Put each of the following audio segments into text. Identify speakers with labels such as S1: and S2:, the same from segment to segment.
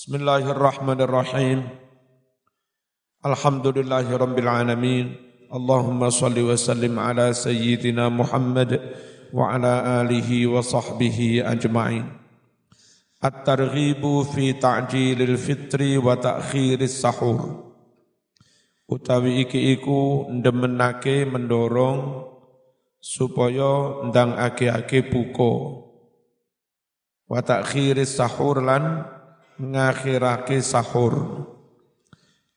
S1: Bismillahirrahmanirrahim. Alhamdulillahi. Allahumma salli wa sallim ala sayyidina Muhammad wa ala alihi wa sahbihi ajma'in. At-targhibu fi ta'jilil fitri wa ta'khiris sahur. Utawi iki iku ndemenake mendorong supaya ndang ake-ake buka. Wa ta'khiris sahur lan ngakhirake sahur.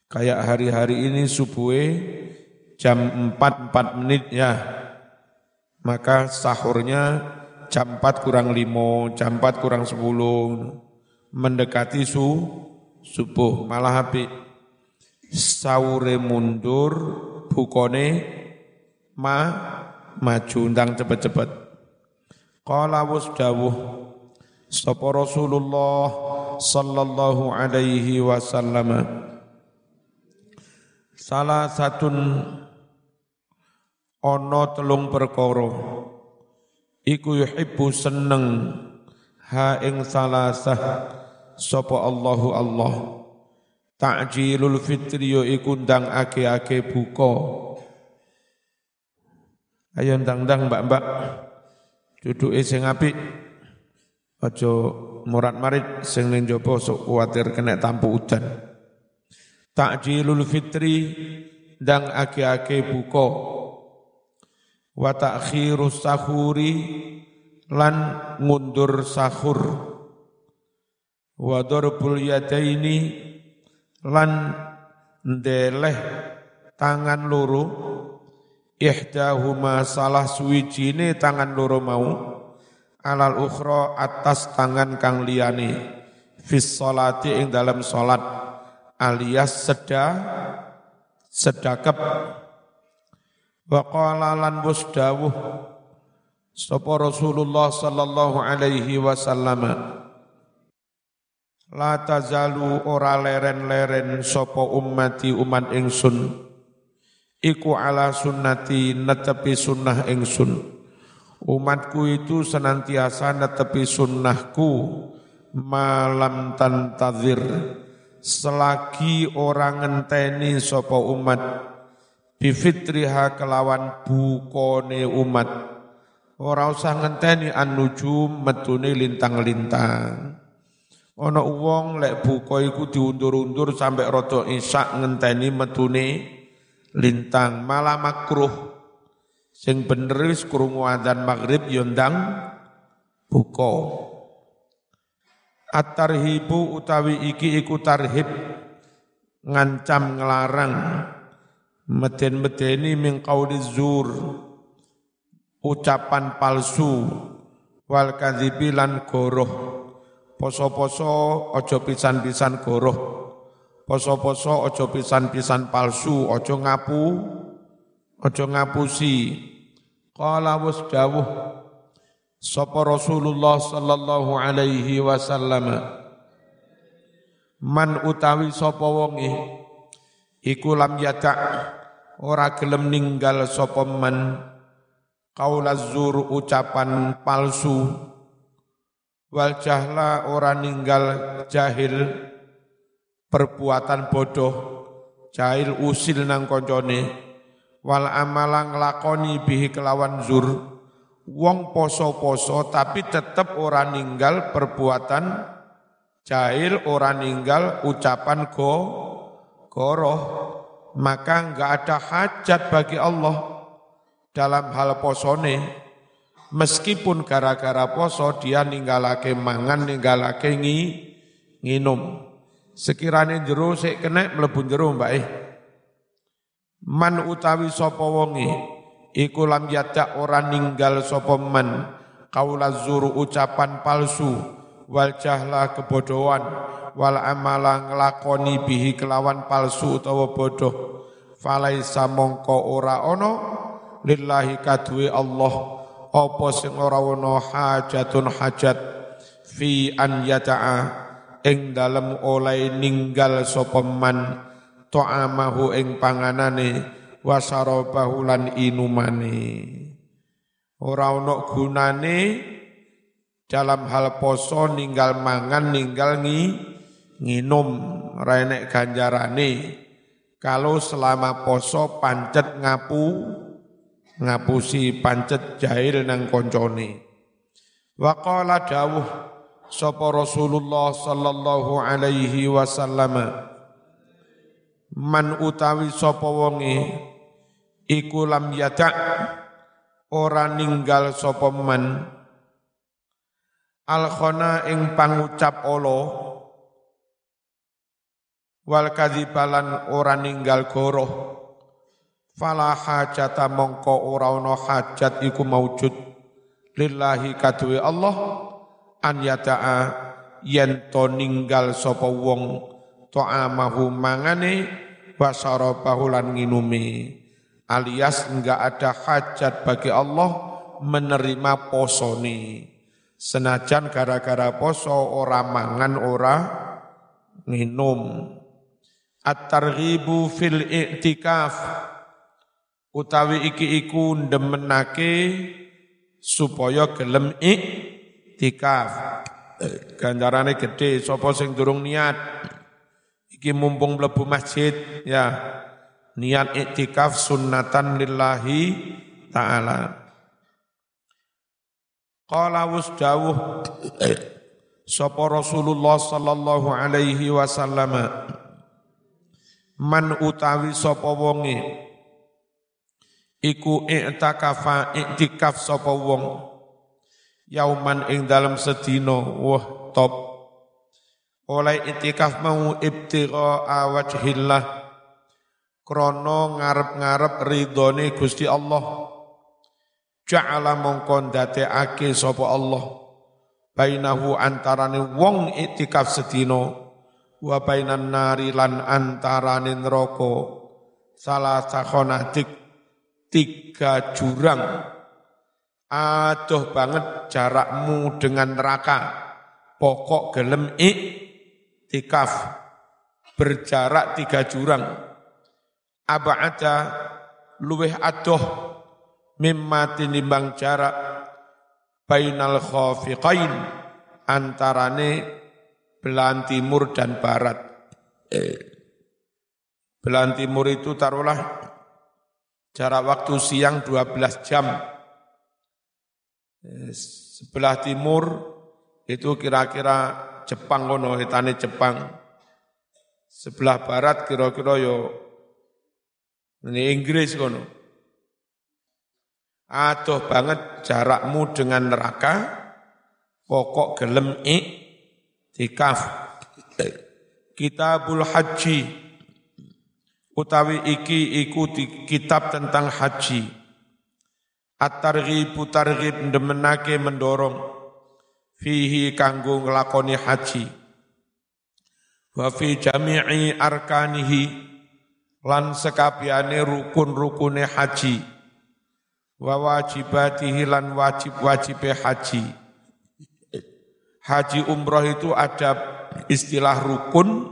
S1: Kayak hari-hari ini subuhe jam 4 4 menit ya. Maka sahurnya jam 4 kurang 5, jam 4 kurang 10 mendekati su subuh malah habis sahure mundur bukone ma maju undang cepet-cepet qala wasdawuh sapa Rasulullah sallallahu alaihi wasallam. Salah satun ono telung perkara. Iku yuhibbu seneng ha ing salasah sapa Allahu Allah. Ta'jilul fitri yo iku ndang ake-ake buka. Ayo ndang-ndang mbak-mbak. Duduke sing apik aja murat marit sing ning jaba sok kuwatir kena tampu udan. Takjilul fitri dang ake-ake buka. Wa ta'khirus sahuri lan mundur sahur wa darbul yadaini lan ndeleh tangan loro. Ihdahuma salah suwijine tangan loro mau alal ukhra atas tangan kang liyane. Fis salati ing dalam salat. Alias seda sedakep. Wa qala lan busdawuh sapa Rasulullah sallallahu alaihi wasallam la tazalu ora leren-leren sapa ummati umat ingsun. Iku ala sunnati netepi sunnah ingsun Umatku itu senantiasa netepi sunnahku malam tantazir. Selagi orang ngenteni sopo umat bifitriha kelawan bukone umat. Ora usah ngenteni an-nujum metune lintang-lintang. Ana wong lek buka iku diundur-undur sampai rada isak ngenteni metune lintang. Malah makruh Sing bener wis krungu adzan maghrib yo ndang buka. At-tarhibu utawi iki iku tarhib ngancam ngelarang meden-medeni min qauli zur ucapan palsu wal kadhibi lan goroh. Poso-poso ojo pisan-pisan goroh. Poso-poso ojo pisan-pisan palsu ojo ngapu ojo ngapusi Qala wasdawuh. Sapa Rasulullah sallallahu alaihi wasallam. Man utawi sapa wonge iku lam yata ora gelem ninggal sapa man. Qaula zur ucapan palsu. Wal jahla ora ninggal jahil. Perbuatan bodoh. Jahil usil nang koncone wal amalang lakoni bihi kelawan zur. Wong poso-poso tapi tetap ora ninggal perbuatan jahil ora ninggal ucapan go goroh. Maka enggak ada hajat bagi Allah dalam hal posone. Meskipun gara-gara poso dia ninggalake mangan ninggalake ngi nginum. Sekiranya jero sik kena mlebu jero mbak eh Man utawi sapa wonge iku lam ora ninggal sapa man kaula zuru ucapan palsu wal jahla kebodohan wal amala nglakoni bihi kelawan palsu utawa bodoh. Falaisa mongko ora ono lillahi kadue Allah apa sing ora ono hajatun hajat fi an yata'a ing dalem oleh ninggal sapa man ta'amahu ing panganane wa sarabahu lan inumane. Ora ana gunane dalam hal poso ninggal mangan ninggal ngi nginum. Renek ganjarane. Kalau selama poso pancet ngapu ngapusi pancet jahil nang koncone. Wa qala dawuh sapa Rasulullah sallallahu alaihi wasallam man utawi sapa wonge iku lam yata ora ninggal sapa man. Al khona ing pangucap Allah wal kadzibalan ora ninggal goroh. Fala hajata mongko ora ana hajat iku maujud. Lillahi kadue Allah an yata'a yen to ninggal sapa wong ta'amahu mangane wa syarabahu lan nginumi alias enggak ada hajat bagi Allah menerima posoni senajan gara-gara poso ora mangan ora nginum At-targhibu fil i'tikaf utawi iki iku ndemenake supaya gelem i'tikaf. Ganjarane gede sapa sing durung niat. Iki mumpung mlebu masjid ya. Niat i'tikaf sunnatan lillahi taala. Qala wasdawuh sapa Rasulullah sallallahu alaihi wasallam man utawi sapa wonge iku i'takafa i'tikaf sapa wong yauman ing dalam sedina wah top oleh i'tikaf mau ibtigha wajhillah krana ngarep-ngarep ridhone Gusti Allah. Ja'ala mongko ndadekake sapa Allah. Bainahu antarane wong i'tikaf sedina wa bainan nari lan antarane neraka. Salah sakhonatik tiga jurang. Aduh banget jarakmu dengan neraka. Pokok gelem tikaf berjarak tiga jurang aba'ada luweh adoh mimma tinimbang jarak bainal khafiqain antarane belahan timur dan barat. Eh, belahan timur itu taruhlah jarak waktu siang 12 jam. Eh, sebelah timur itu kira-kira Jepang kono, hitane Jepang. Sebelah barat kira-kira yo ini Inggris kono. Aduh banget jarakmu dengan neraka, pokok gelem ik, Tikaf Kitabul Haji utawi iki iku kitab tentang haji At-targhib targhib ndemenake mendorong fihi kanggo nglakoni haji. Wa fi jami'i arkanihi lan sekabiane rukun-rukune haji. Wa wajibatihi lan wajib-wajibe haji. Haji umroh itu ada istilah rukun,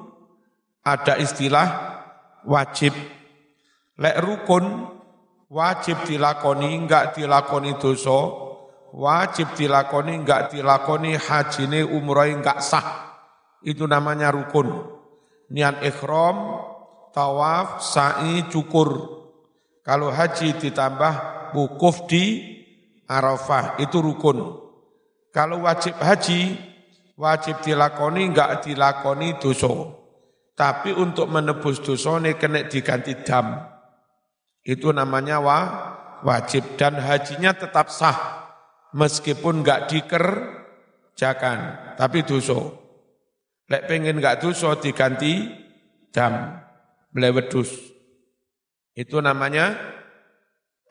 S1: ada istilah wajib. Lek rukun wajib dilakoni, enggak dilakoni dosa, wajib dilakoni, enggak dilakoni haji ini umroh enggak sah. Itu namanya rukun. Niat ikhram, tawaf, sa'i, cukur. Kalau haji ditambah wukuf di Arafah, itu rukun. Kalau wajib haji, wajib dilakoni, enggak dilakoni dosa. Tapi untuk menebus dosa ini kena diganti dam. Itu namanya wa, wajib. Dan hajinya tetap sah. Meskipun enggak dikerjakan. Tapi dosa. Lek pengen enggak dosa diganti dam. Melewedus. Itu namanya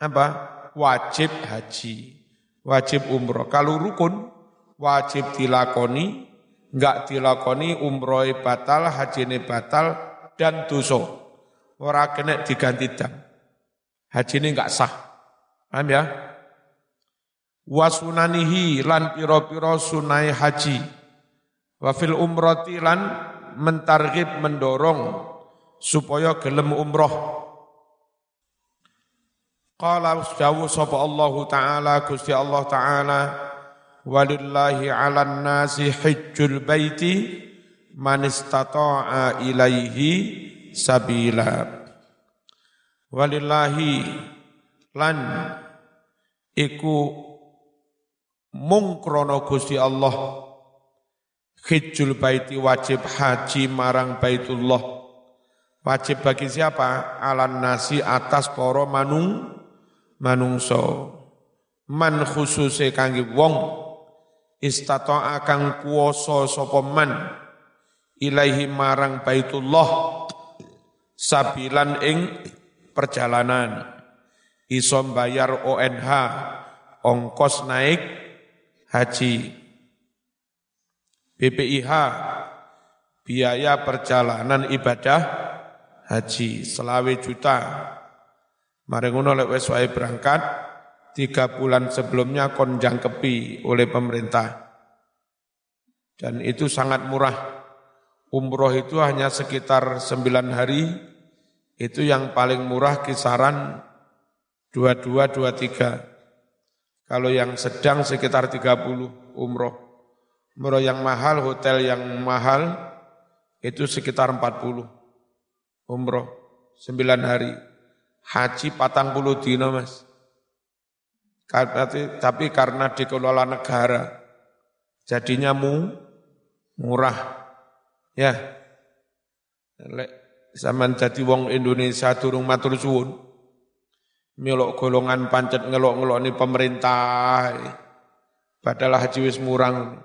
S1: apa? Wajib haji wajib umroh. Kalau rukun wajib dilakoni, enggak dilakoni umroh batal, haji ini batal dan dosa. Ora kena diganti dam. Haji ini enggak sah. Paham ya? Wasunanihi lan piro-piro sunai haji. Wafil umroti lan mentargib mendorong supaya gelem umroh Qala usdawu sapa Allah Ta'ala Gusti Allah Ta'ala Walillahi ala nasi hijjul baiti man istata'a ilaihi sabila walillahi lan iku mung krana Gusti Allah hijjul baiti wajib haji marang Baitullah. Wajib bagi siapa? Alan nasi atas para manung manungso man khususe kangge wong istata'a kang kuwasa sapa man ilaihi marang Baitullah sabilan ing perjalanan. Iso bayar ONH ongkos naik haji. BPIH biaya perjalanan ibadah haji selawe juta. Mari ngono lek wis berangkat tiga bulan sebelumnya konjang kepi oleh pemerintah. Dan itu sangat murah. Umroh itu hanya sekitar sembilan hari, itu yang paling murah kisaran dua dua dua tiga. Kalau yang sedang sekitar tiga puluh umroh. Umroh yang mahal, hotel yang mahal, itu sekitar empat puluh umroh, sembilan hari. Haji patang puluh dino mas. Tapi karena dikelola negara, jadinya mu, murah. Ya. Lek zaman dadi wong Indonesia durung matur suwun. Melok golongan pancet ngelok-ngelokni pemerintah. Padahal haji wis murang.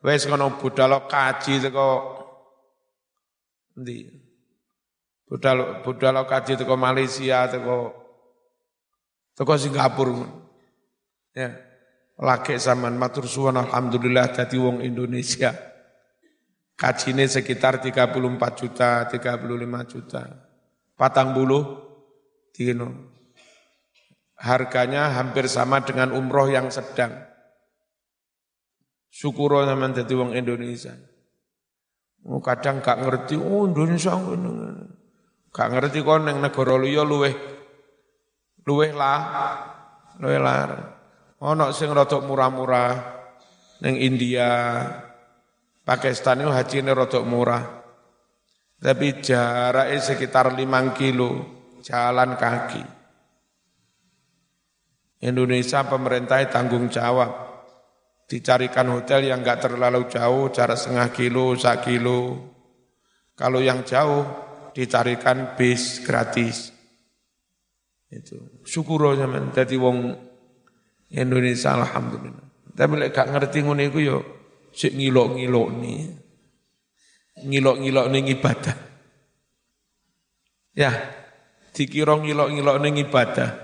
S1: Wis kono budal kaji teko ndi? Budal budal kaji teko Malaysia teko teko Singapura. Ya. Lagi zaman matur suwun alhamdulillah dadi wong Indonesia. Kajine sekitar 34 juta, 35 juta. Patang bulu dino. Harganya hampir sama dengan umroh yang sedang. Syukur sama jadi wong Indonesia. Oh, kadang gak ngerti, oh Indonesia gak ngerti kok neng negara liya luweh luweh lah, luweh lah. Ono sing rada murah-murah neng India, Pakistan itu haji ini rodok murah. Tapi jaraknya sekitar 5 kilo jalan kaki. Indonesia pemerintah tanggung jawab. Dicarikan hotel yang enggak terlalu jauh, jarak setengah kilo, sak kilo. Kalau yang jauh, dicarikan bis gratis. Itu syukur zaman jadi wong Indonesia alhamdulillah. Tapi lek gak ngerti ngono iku yo sik ngilok-ngilok nih. Ngilok-ngilok ning ibadah. Ya, dikira ngilok-ngilok ning ibadah.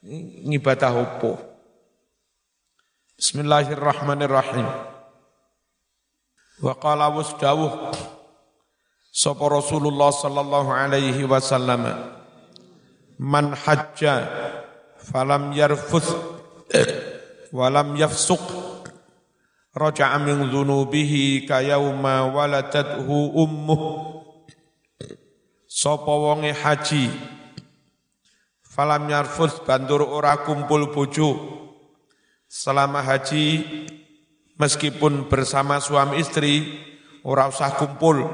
S1: Ngibadah opo? Bismillahirrahmanirrahim. Wa qala wasdawuh sapa Rasulullah sallallahu alaihi wasallam man hajja falam yarfuth walam yafsuq raja'a min dhunubihi kayauma waladathu ummuh sapa wonge haji falam yarfus bandur ora kumpul bojo. Selama haji meskipun bersama suami istri ora usah kumpul.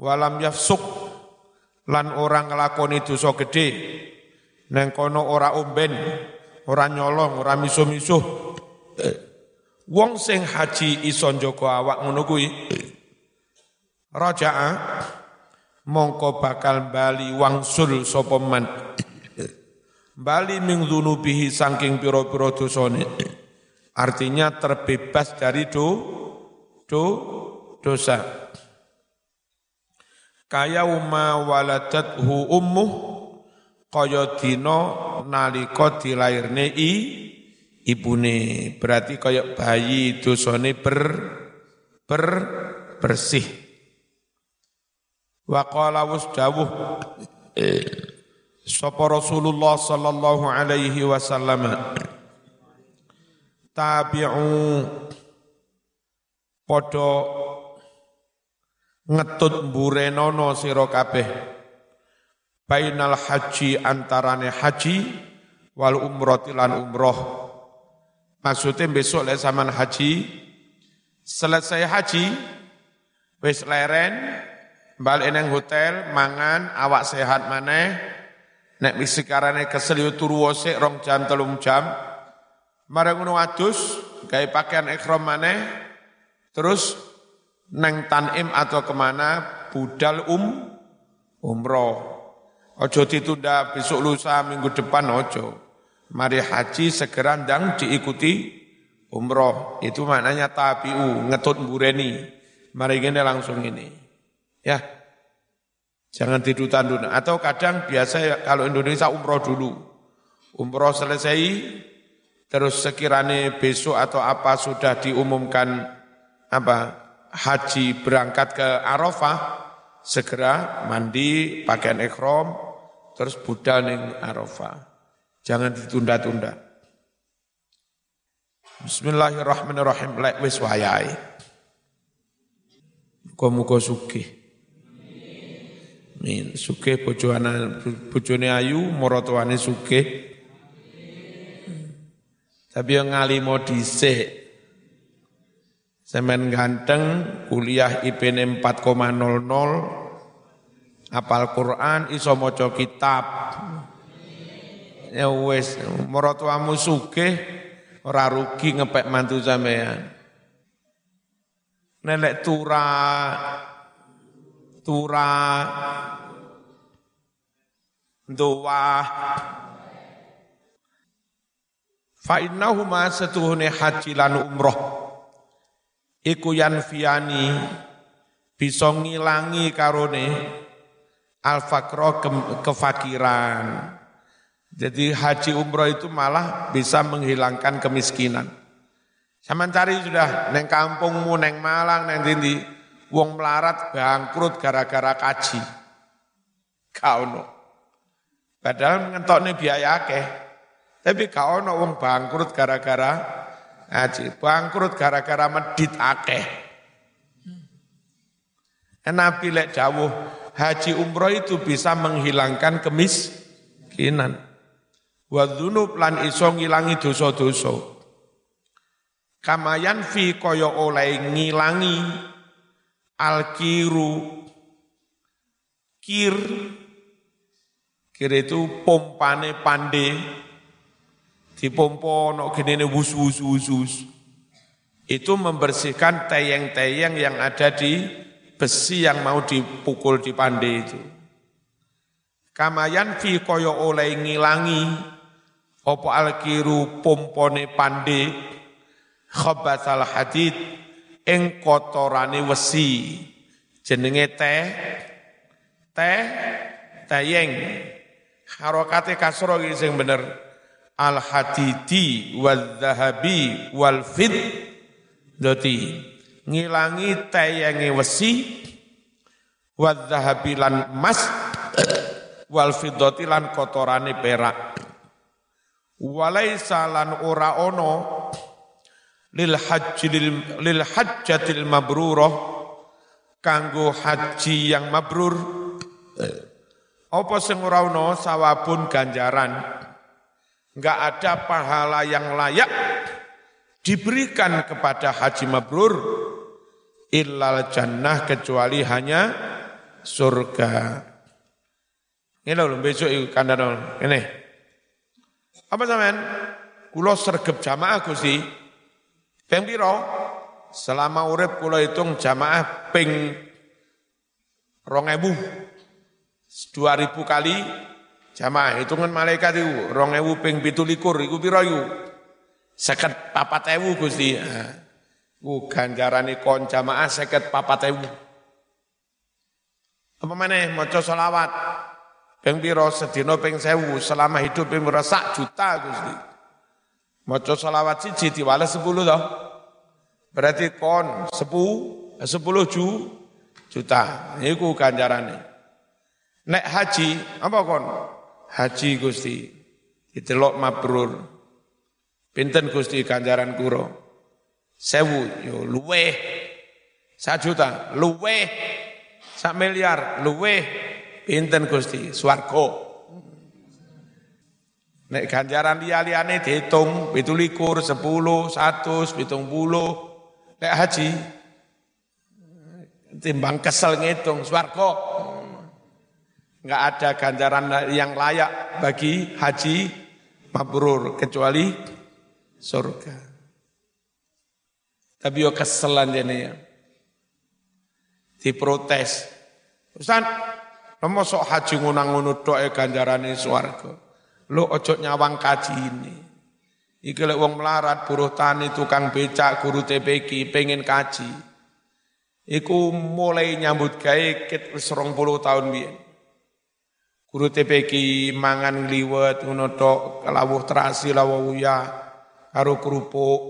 S1: Walam yafsuk lan orang nglakoni dosa gedhe. Neng kono ora omben ora nyolong ora misuh-misuh. Wong sing haji iso njaga awak ngono kuwi. Raja'a mongko bakal bali wangsul sapa man? Bali ming dzunubihi saking pira-pira dosane. Artinya terbebas dari do do dosa. Kaya uma waladathu ummuh kaya dina nalika dilairne i ibune. Berarti kayak bayi dosane ber ber bersih wa qala wasdawuh sapa Rasulullah sallallahu alaihi wasallam tabi'u padha ngetut mburenono sira kabeh bainal haji antarane haji wal umrati lan umroh. Maksudnya besok lek zaman haji, selesai haji, Wis leren, balik nang hotel, mangan, awak sehat maneh. Nek wis sekarane kesel yo turu rong jam telung jam. Marang ngono adus, gawe pakaian ikhram maneh. Terus neng tanim atau ke mana budal um umroh. Ojo ditunda besok lusa minggu depan ojo. Mari haji segera ndang diikuti umroh. Itu maknanya tabiu, ngetut bureni. Mari gini langsung ini. Ya, jangan tidur tandun. Atau kadang biasa ya, kalau Indonesia umroh dulu. Umroh selesai, terus sekiranya besok atau apa sudah diumumkan apa haji berangkat ke Arafah, segera mandi, pakaian ikhram, terus budal ning Arafah. Jangan ditunda-tunda. Bismillahirrahmanirrahim. Lek wis wayahe. Muga-muga. Min sugih bojo bojone ayu, maratuane sugih. Tapi yang ngalimo dhisik. Semen ganteng, kuliah IPN 4,00, apal Quran, iso maca kitab. Ya wis, maratuamu sugih, ora rugi ngepek mantu sampean nelek tura tura doa fa innahuma setuhune haji lan umroh. Iku yanfiani bisa ngilangi karone al ke kefakiran. Jadi haji umroh itu malah bisa menghilangkan kemiskinan. Sama cari sudah neng kampungmu, neng Malang, neng Dindi, wong melarat bangkrut gara-gara kaji. Kau no. Padahal nih biaya ke, Tapi kau no wong bangkrut gara-gara kaji. Bangkrut gara-gara medit akeh. Nabi lek dawuh haji umroh itu bisa menghilangkan kemiskinan. Wa dzunub lan iso ngilangi dosa-dosa. Kamayan fi koyo oleh ngilangi alkiru. Kir. Kir itu pompane pande dipompo no gini wus wus wus wus itu membersihkan tayang-tayang yang ada di besi yang mau dipukul di pande itu. Kamayan fi koyo oleh ngilangi opo alkiru pompone pande khabatsal hadid ing kotorane wesi. Jenenge teh. Teh tayeng harokate kasro iki sing bener. Al hadidi wal zahabi wal fid doti ngilangi tayenge wesi. Wal zahabi lan emas. Wal fiddati lan kotorane perak. Walaisa lan ora ono lil haji lil, hajjatil mabrurah kanggo haji yang mabrur apa sing ora ana sawabun ganjaran enggak ada pahala yang layak diberikan kepada haji mabrur illal jannah kecuali hanya surga. Ini loh besok itu kandang ini. Apa sampean? Kulo sergep jamaah Gusti. Peng piro? Selama urip kula hitung jamaah ping rong ewu. Dua ribu kali jamaah. Hitungan malaikat itu rong ewu ping pitu likur. Iku piro papat ewu gusti. Ku ganjarani kon jamaah seket papat ewu. Apa mana? Moco solawat. Peng piro sedino ping sewu. Selama hidup ping sak juta gusti. Maca selawat siji diwales 10 toh. Berarti kon 10 10 ju, juta. Iku ganjarane. Nek haji, apa kon? Haji Gusti. Ditelok mabrur. Pinten Gusti ganjaran kuro? Sewu, yo luweh. Juta, luweh. Sak miliar, luweh. Pinten Gusti? Swarga. Nek ganjaran liya-liyane dihitung 17, 10, 100, 70. Nek haji timbang kesel ngitung swarga. Enggak ada ganjaran yang layak bagi haji mabrur kecuali surga. Tapi yo keselan ya. Diprotes. Ustaz, Lama sok haji ngunang ngono tok e ganjarane swarga. Lu ojo nyawang kaji ini. Iki lek wong melarat, buruh tani, tukang becak, guru TPK pengen kaji. Iku mulai nyambut gawe ket wis 20 tahun biyen. Guru TPK mangan liwet ngono tok, kelawuh terasi lawuh ya karo kerupuk.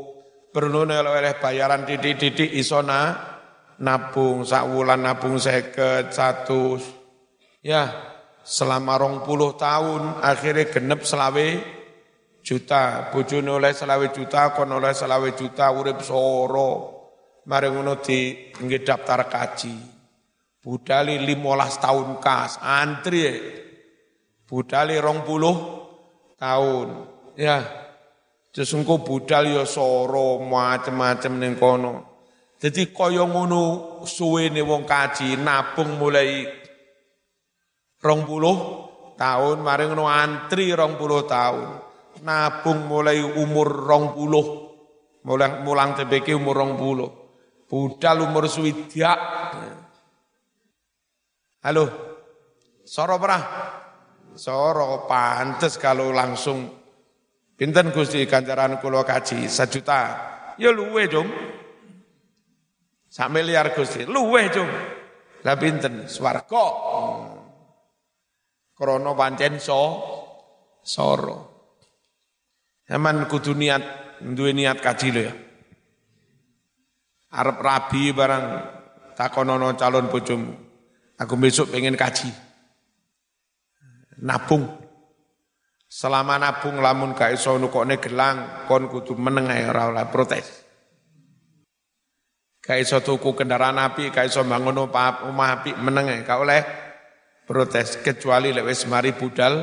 S1: Perlu oleh bayaran titik-titik isona nabung sak wulan nabung seket satu Ya, selama rong puluh tahun akhirnya genep selawe juta. Bojone oleh selawe juta, kon oleh selawe juta, urip soro. Mari ngono di nggih daftar kaji. Budali limolas tahun kas, antri ya. Budali rong puluh tahun. Ya, engko budal ya soro macem-macem ning kono. Jadi kaya ngono suwene wong kaji nabung mulai puluh tahun, mari ngono antri rong puluh tahun. Nabung mulai umur rong puluh, mulang, mulang TBK umur rong puluh. Budal umur swidak. Halo, soro perah? Soro pantes kalau langsung Pinten Gusti ganjaran kula kaji sejuta. Ya luwe, Jom. Sak miliar Gusti, luwe, Jom. Lah pinten? Swarga. Krono pancen so soro. Zaman kudu niat duwe niat kaji lho ya. Arab rabi barang takonono calon bojomu. Aku besok pengen kaji. Nabung. Selama nabung lamun gak iso nukokne gelang, kon kudu meneng ae ora oleh protes. Gak iso tuku kendaraan api, gak iso bangun omah api meneng gak oleh protes kecuali lek wis mari budal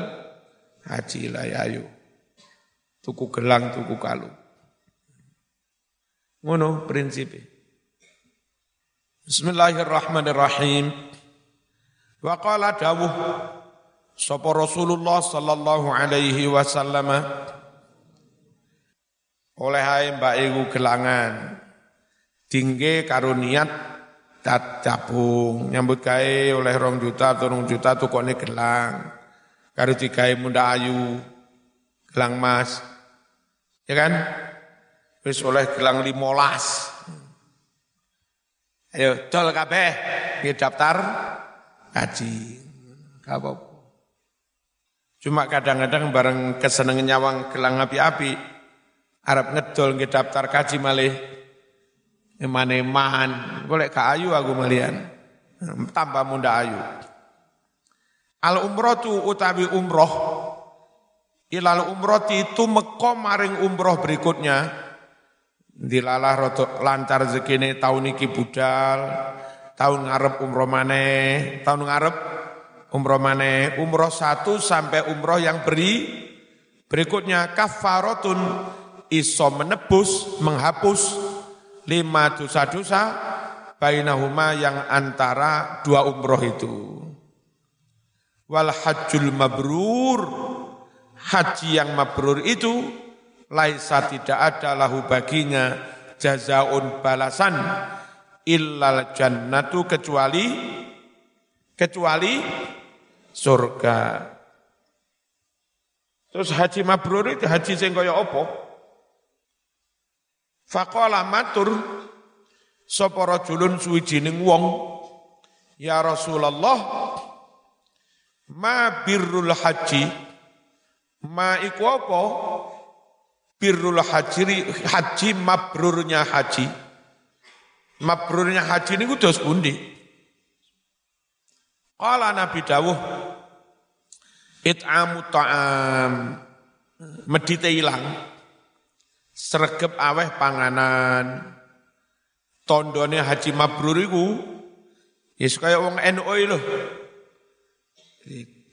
S1: haji lah ya ayo. Tuku gelang, tuku kalung. Ngono prinsip. Bismillahirrahmanirrahim. Wa qala dawuh sapa Rasulullah sallallahu alaihi wasallam oleh hai mbak iku gelangan tingge karo dat tabung nyambut gawe oleh rong juta atau juta tuh kok gelang. Karo digawe munda ayu. Gelang mas ya kan? Wis oleh gelang limolas. Ayo dol kabeh. Di daftar haji. Apa cuma kadang-kadang bareng kesenengan nyawang gelang api-api Arab ngedol nggih daftar kaji malih eman-eman, golek ke ayu aku malian. Tambah muda ayu. Al umroh tu utawi umroh, ilal umroh itu meko maring umroh berikutnya, dilalah rotok lancar zekine tahun iki budal, tahun ngarep umroh mane, tahun ngarep umroh mane, umroh satu sampai umroh yang beri. Berikutnya kafarotun iso menebus, menghapus lima dosa-dosa bainahuma yang antara dua umroh itu. Wal hajjul mabrur, haji yang mabrur itu laisa tidak ada lahu baginya jazaun balasan illal jannatu kecuali kecuali surga. Terus haji mabrur itu haji sing kaya apa? Faqala matur sapa rajulun suwijining wong? Ya Rasulullah ma birrul haji. Ma iku apa? Birrul haji haji mabrurnya haji. Mabrurnya haji niku dos pundi? Qala Nabi dawuh it'amu ta'am medite ilang sregep aweh panganan. Tondone haji mabrur iku ya kaya wong NU lho.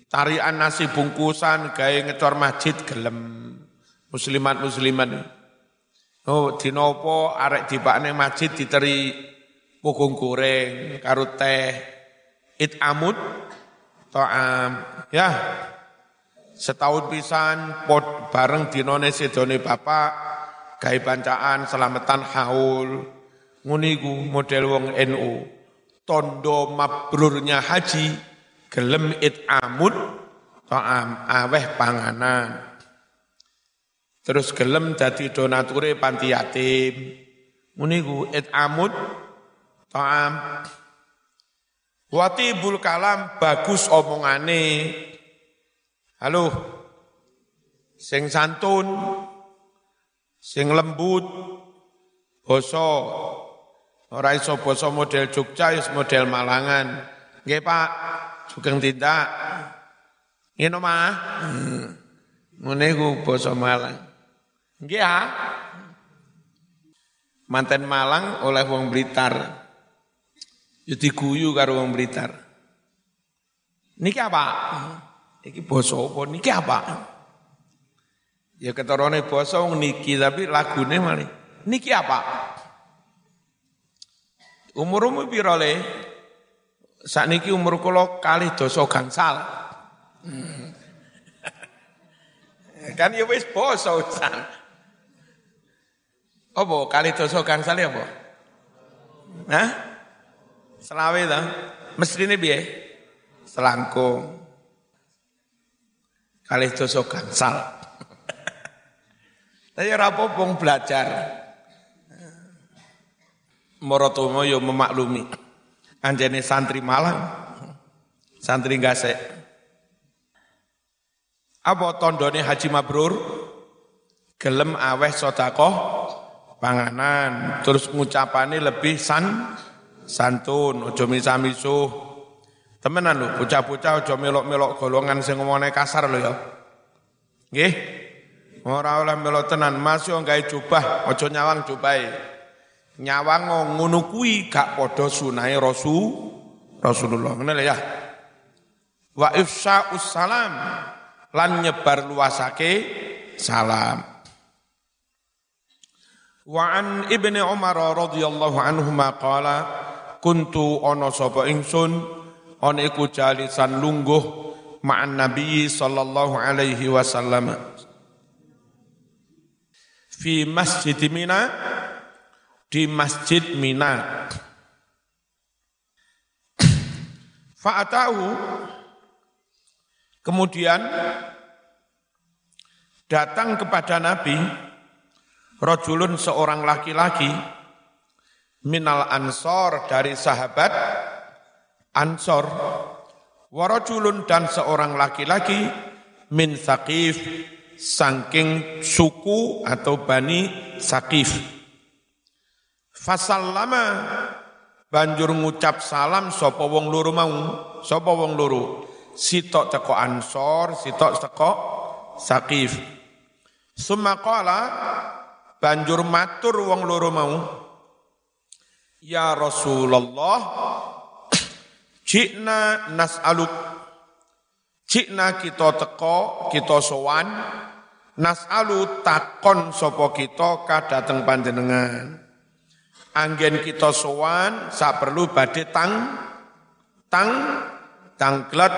S1: Tarian nasi bungkusan gawe ngecor masjid gelem muslimat muslimat. Oh dinopo arek dipakne masjid diteri pokong goreng karo teh it amut to'am ya setahun pisan pot bareng dinone sedone bapak gawe bancaan selamatan haul. Nguniku model wong NU tondo mabrurnya haji gelem it amut to'am aweh panganan. Terus gelem dadi donature panti yatim. Nguniku it amut to'am Watibul kalam bagus omongane. Halo. Sing santun, sing lembut, boso. Ora iso boso model Jogja, is model Malangan. Nggih Pak, sugeng tindak. Ngene mah. Ngene ku basa Malang. Nggih ha. Manten Malang oleh wong Blitar. Ya diguyu karo wong Blitar. Niki apa? Iki basa apa? Niki apa? Ya ketorone basa niki tapi lagune malih. Niki apa? Umurmu piro le? Sakniki umur kula kalih dosa gangsal. Hmm. kan ya wis basa usan. Apa kalih dosa gangsal ya apa? Hah? Selawe ta? Mestine piye? Selangkung. Kali dosa gansal. Ora apa belajar. Morotomo yo memaklumi. Anjene santri Malang. Santri Gasek. Apa tondone Haji Mabrur? Gelem aweh sodakoh panganan. Terus ngucapane lebih san santun, ojo misa-misuh. Temenan lho, bocah-bocah ojo melok-melok golongan sing ngomongane kasar lho ya. Nggih. Ora oleh melok tenan, Mas yo gawe jubah, ojo nyawang jubahe. Nyawang ngono kuwi gak padha sunahe Rasul Rasulullah. Ngene ya. Wa ifsa'us salam lan nyebar luasake salam. Wa an Ibnu Umar radhiyallahu anhu qala kuntu ana sapa ingsun ana iku jalisan lungguh ma'an nabi sallallahu alaihi wasallam fi masjid Mina di masjid Mina. Fa'atahu kemudian datang kepada Nabi rojulun seorang laki-laki minal ansor dari sahabat ansor. Warajulun dan seorang laki-laki min sakif sangking suku atau bani sakif fasallama banjur ngucap salam sapa wong loro mau? Sapa wong loro? Sitok teko ansor sitok teko sakif summa banjur matur wong loro mau Ya Rasulullah, Cikna nas'aluk, Cikna kita teko, kita sowan, nas'alu takon sopo kita kadateng panjenengan. Anggen kita sowan, sak perlu badhe tang, tang, tangklet,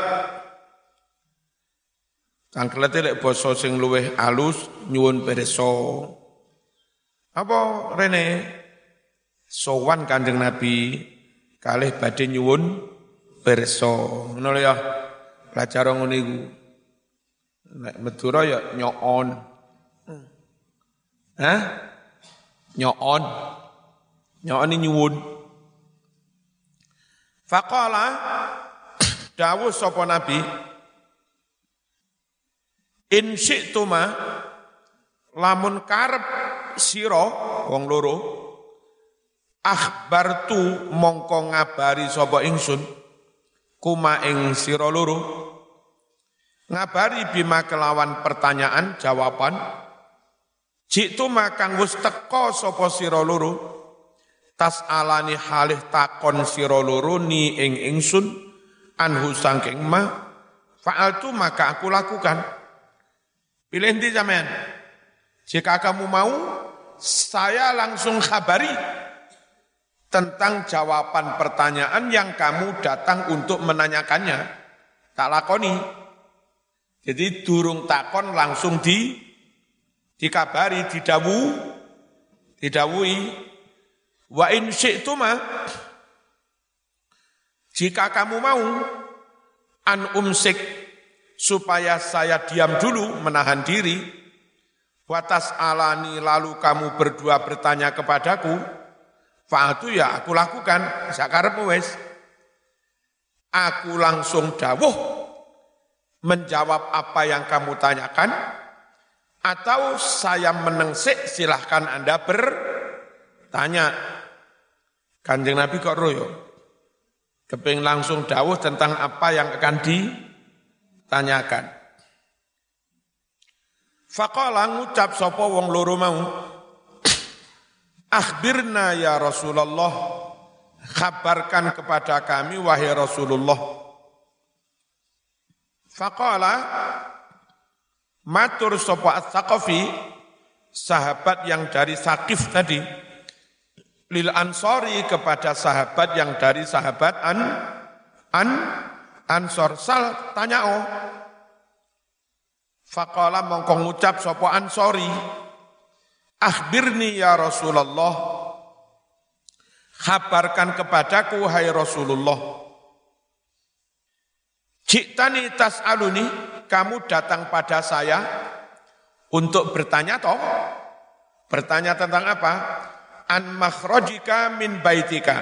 S1: tangklet lek basa sing luweh alus nyuwun pirsa. Apa rene? sowan Kanjeng Nabi kalih badhe nyuwun pirsa. Ngono ya. Belajar ngono iku. Nek Madura ya nyoon. Hah? Nyoon. Nyoon ini nyuwun. Faqala dawuh sapa Nabi In syi'tuma lamun karep sira wong loro akhbartu mongko ngabari sapa ingsun kuma ing sira loro ngabari bima kelawan pertanyaan jawaban jitu makang wis teka sapa sira loro tas alani halih takon sira loro ni ing ingsun anhu sangking ma fa'altu maka aku lakukan pilih di zaman jika kamu mau saya langsung khabari tentang jawaban pertanyaan yang kamu datang untuk menanyakannya. Tak lakoni. Jadi durung takon langsung di dikabari, didawu, didawui. Wa in syi'tuma jika kamu mau an umsik supaya saya diam dulu menahan diri. Watas alani lalu kamu berdua bertanya kepadaku fa'atu ya aku lakukan. Sakarep wes. Aku langsung dawuh menjawab apa yang kamu tanyakan atau saya menengsik silahkan Anda bertanya. Kanjeng Nabi kok royo? Keping langsung dawuh tentang apa yang akan ditanyakan. Faqala ngucap sapa wong loro mau. Akhbirna ya Rasulullah, kabarkan kepada kami wahai Rasulullah. Faqala Matur sapa Ats-Tsaqafi sahabat yang dari Sakif tadi lil ansori kepada sahabat yang dari sahabat an an ansor. Sal tanya oh faqala mongko ngucap sapa ansori akhbirni ya Rasulullah kabarkan kepadaku hai Rasulullah Jiktani tas'aluni kamu datang pada saya untuk bertanya toh? Bertanya tentang apa? An makhrajika min baitika.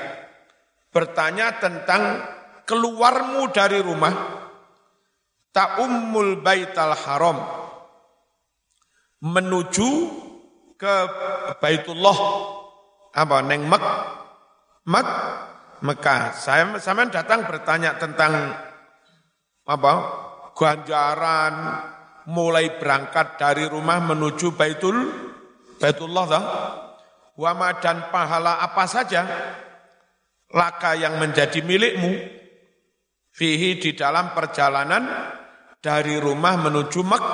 S1: Bertanya tentang keluarmu dari rumah. Ta'ummul baital haram. Menuju ke Baitullah. Apa? Neng Mek. Mek. Mekah. Saya sama datang bertanya tentang apa? ganjaran mulai berangkat dari rumah menuju Baitul Baitullah toh. Wama dan pahala apa saja laka yang menjadi milikmu fihi di dalam perjalanan dari rumah menuju Mek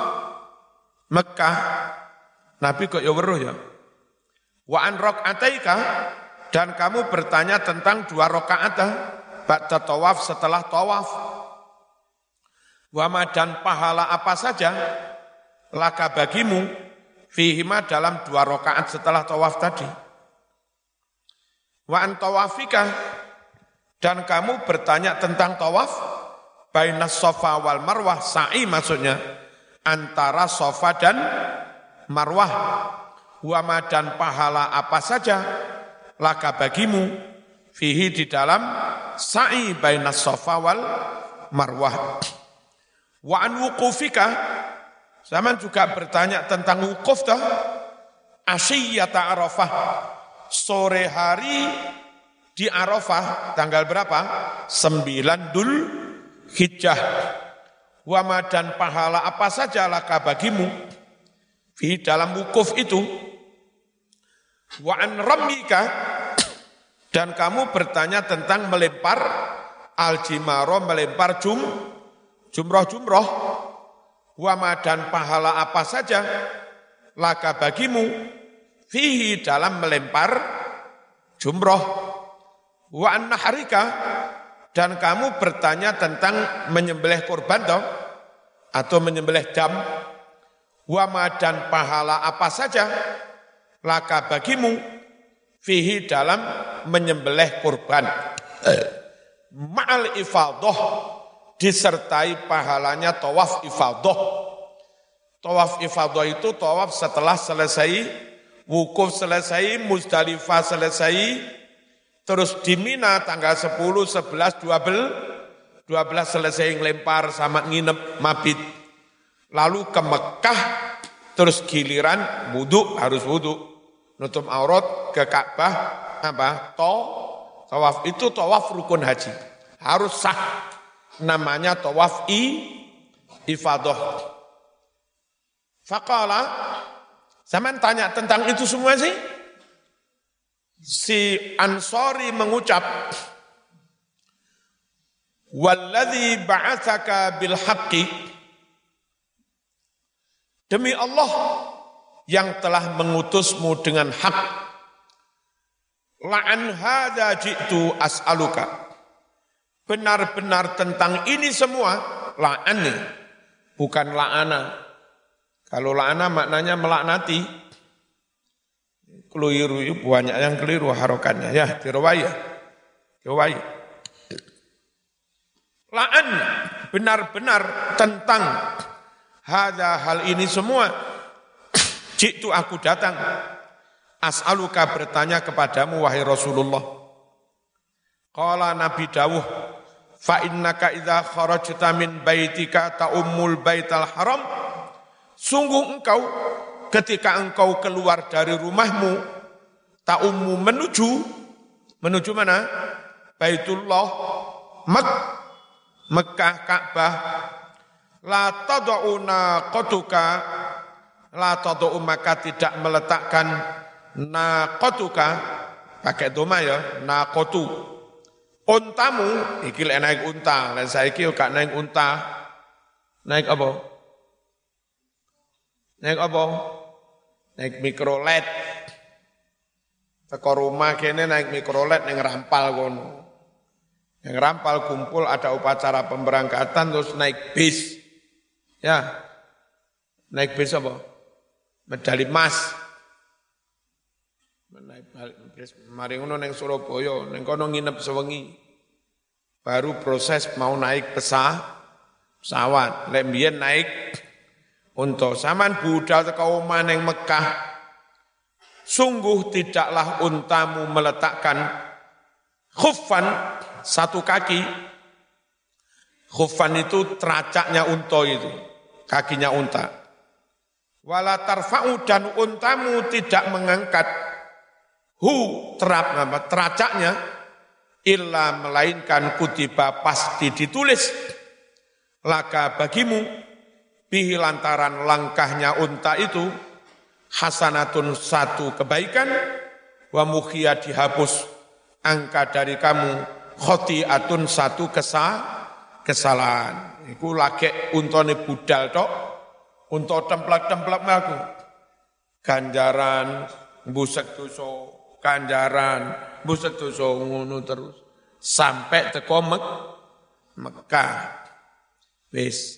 S1: Mekah. Nabi kok ya weruh ya. Wa an rakaataika dan kamu bertanya tentang dua rakaat ba'da tawaf setelah tawaf. Wama dan pahala apa saja laka bagimu fihima dalam dua rakaat setelah tawaf tadi. Wa antawafika dan kamu bertanya tentang tawaf bainas sofa wal marwah sa'i maksudnya antara sofa dan marwah wama dan pahala apa saja laka bagimu fihi di dalam sa'i bainas sofa wal marwah. Wa an wukufika, zaman juga bertanya tentang wukuf toh. Asyiyata Arafah, sore hari di Arafah, tanggal berapa? Sembilan Dul Hijjah. Wama dan pahala apa saja laka bagimu di dalam wukuf itu. Wa an ramika, dan kamu bertanya tentang melempar al-jimaro, melempar jum, jumroh-jumroh, wama dan pahala apa saja, laka bagimu, fihi dalam melempar jumroh, wa nahrika, dan kamu bertanya tentang menyembelih korban toh, atau menyembelih dam, wama dan pahala apa saja, laka bagimu, fihi dalam menyembelih korban. Ma'al ifadah disertai pahalanya tawaf ifadah. Tawaf ifadah itu tawaf setelah selesai wukuf selesai, Muzdalifah selesai, terus di Mina tanggal 10, 11, 12, 12 selesai ngelempar sama nginep mabit. Lalu ke Mekah, terus giliran wudhu harus wudhu. Nutup aurat ke Ka'bah, apa? To, tawaf itu tawaf rukun haji. Harus sah namanya tawaf i ifadah. Faqala, zaman tanya tentang itu semua sih? Si Ansori mengucap, Walladhi ba'athaka bil haqqi, Demi Allah yang telah mengutusmu dengan hak, La'an hadza jitu as'aluka. Benar-benar tentang ini semua la'an. Bukan la'ana. Kalau la'ana maknanya melaknati. Keliru banyak yang keliru harokannya. Ya, dirawayah. Dirawayah. La'an benar-benar tentang hada hal ini semua. Jitu aku datang As'aluka bertanya kepadamu wahai Rasulullah. Qala Nabi dawuh, fa innaka idza kharajta min baitika ta'ummul baital haram, sungguh engkau ketika engkau keluar dari rumahmu ta'ummu menuju menuju mana? Baitullah Mek Mekah Ka'bah. La tad'una qatuka la tad'u maka tidak meletakkan naqatuka. Pakai doma ya naqatu untamu? Iki lek naik unta. Lek saiki yo gak naik unta. Naik apa? Naik apa? Naik mikrolet. Teko rumah kene naik mikrolet ning rampal kono. Yang rampal kumpul ada upacara pemberangkatan terus naik bis. Ya. Naik bis apa? Medali emas Naik balik mari ngono ning Surabaya, ning kono nginep sewengi. Baru proses mau naik pesah, pesawat. Lek naik untuk saman budal teko ning Mekah. Sungguh tidaklah untamu meletakkan khufan satu kaki. Khufan itu teracaknya unta itu, kakinya unta. Wala tarfa'u dan untamu tidak mengangkat hu terap nama teracaknya illa melainkan kutiba pasti ditulis. Laka bagimu bihi lantaran langkahnya unta itu hasanatun satu kebaikan wa mukhia dihapus. Angka dari kamu khotiatun satu kesa kesalahan. Iku lagi untone budal tok untuk templak-templak aku. Ganjaran busek dosa kanjaran, buset dosa ngono terus sampai teko Mek Mekah. Wis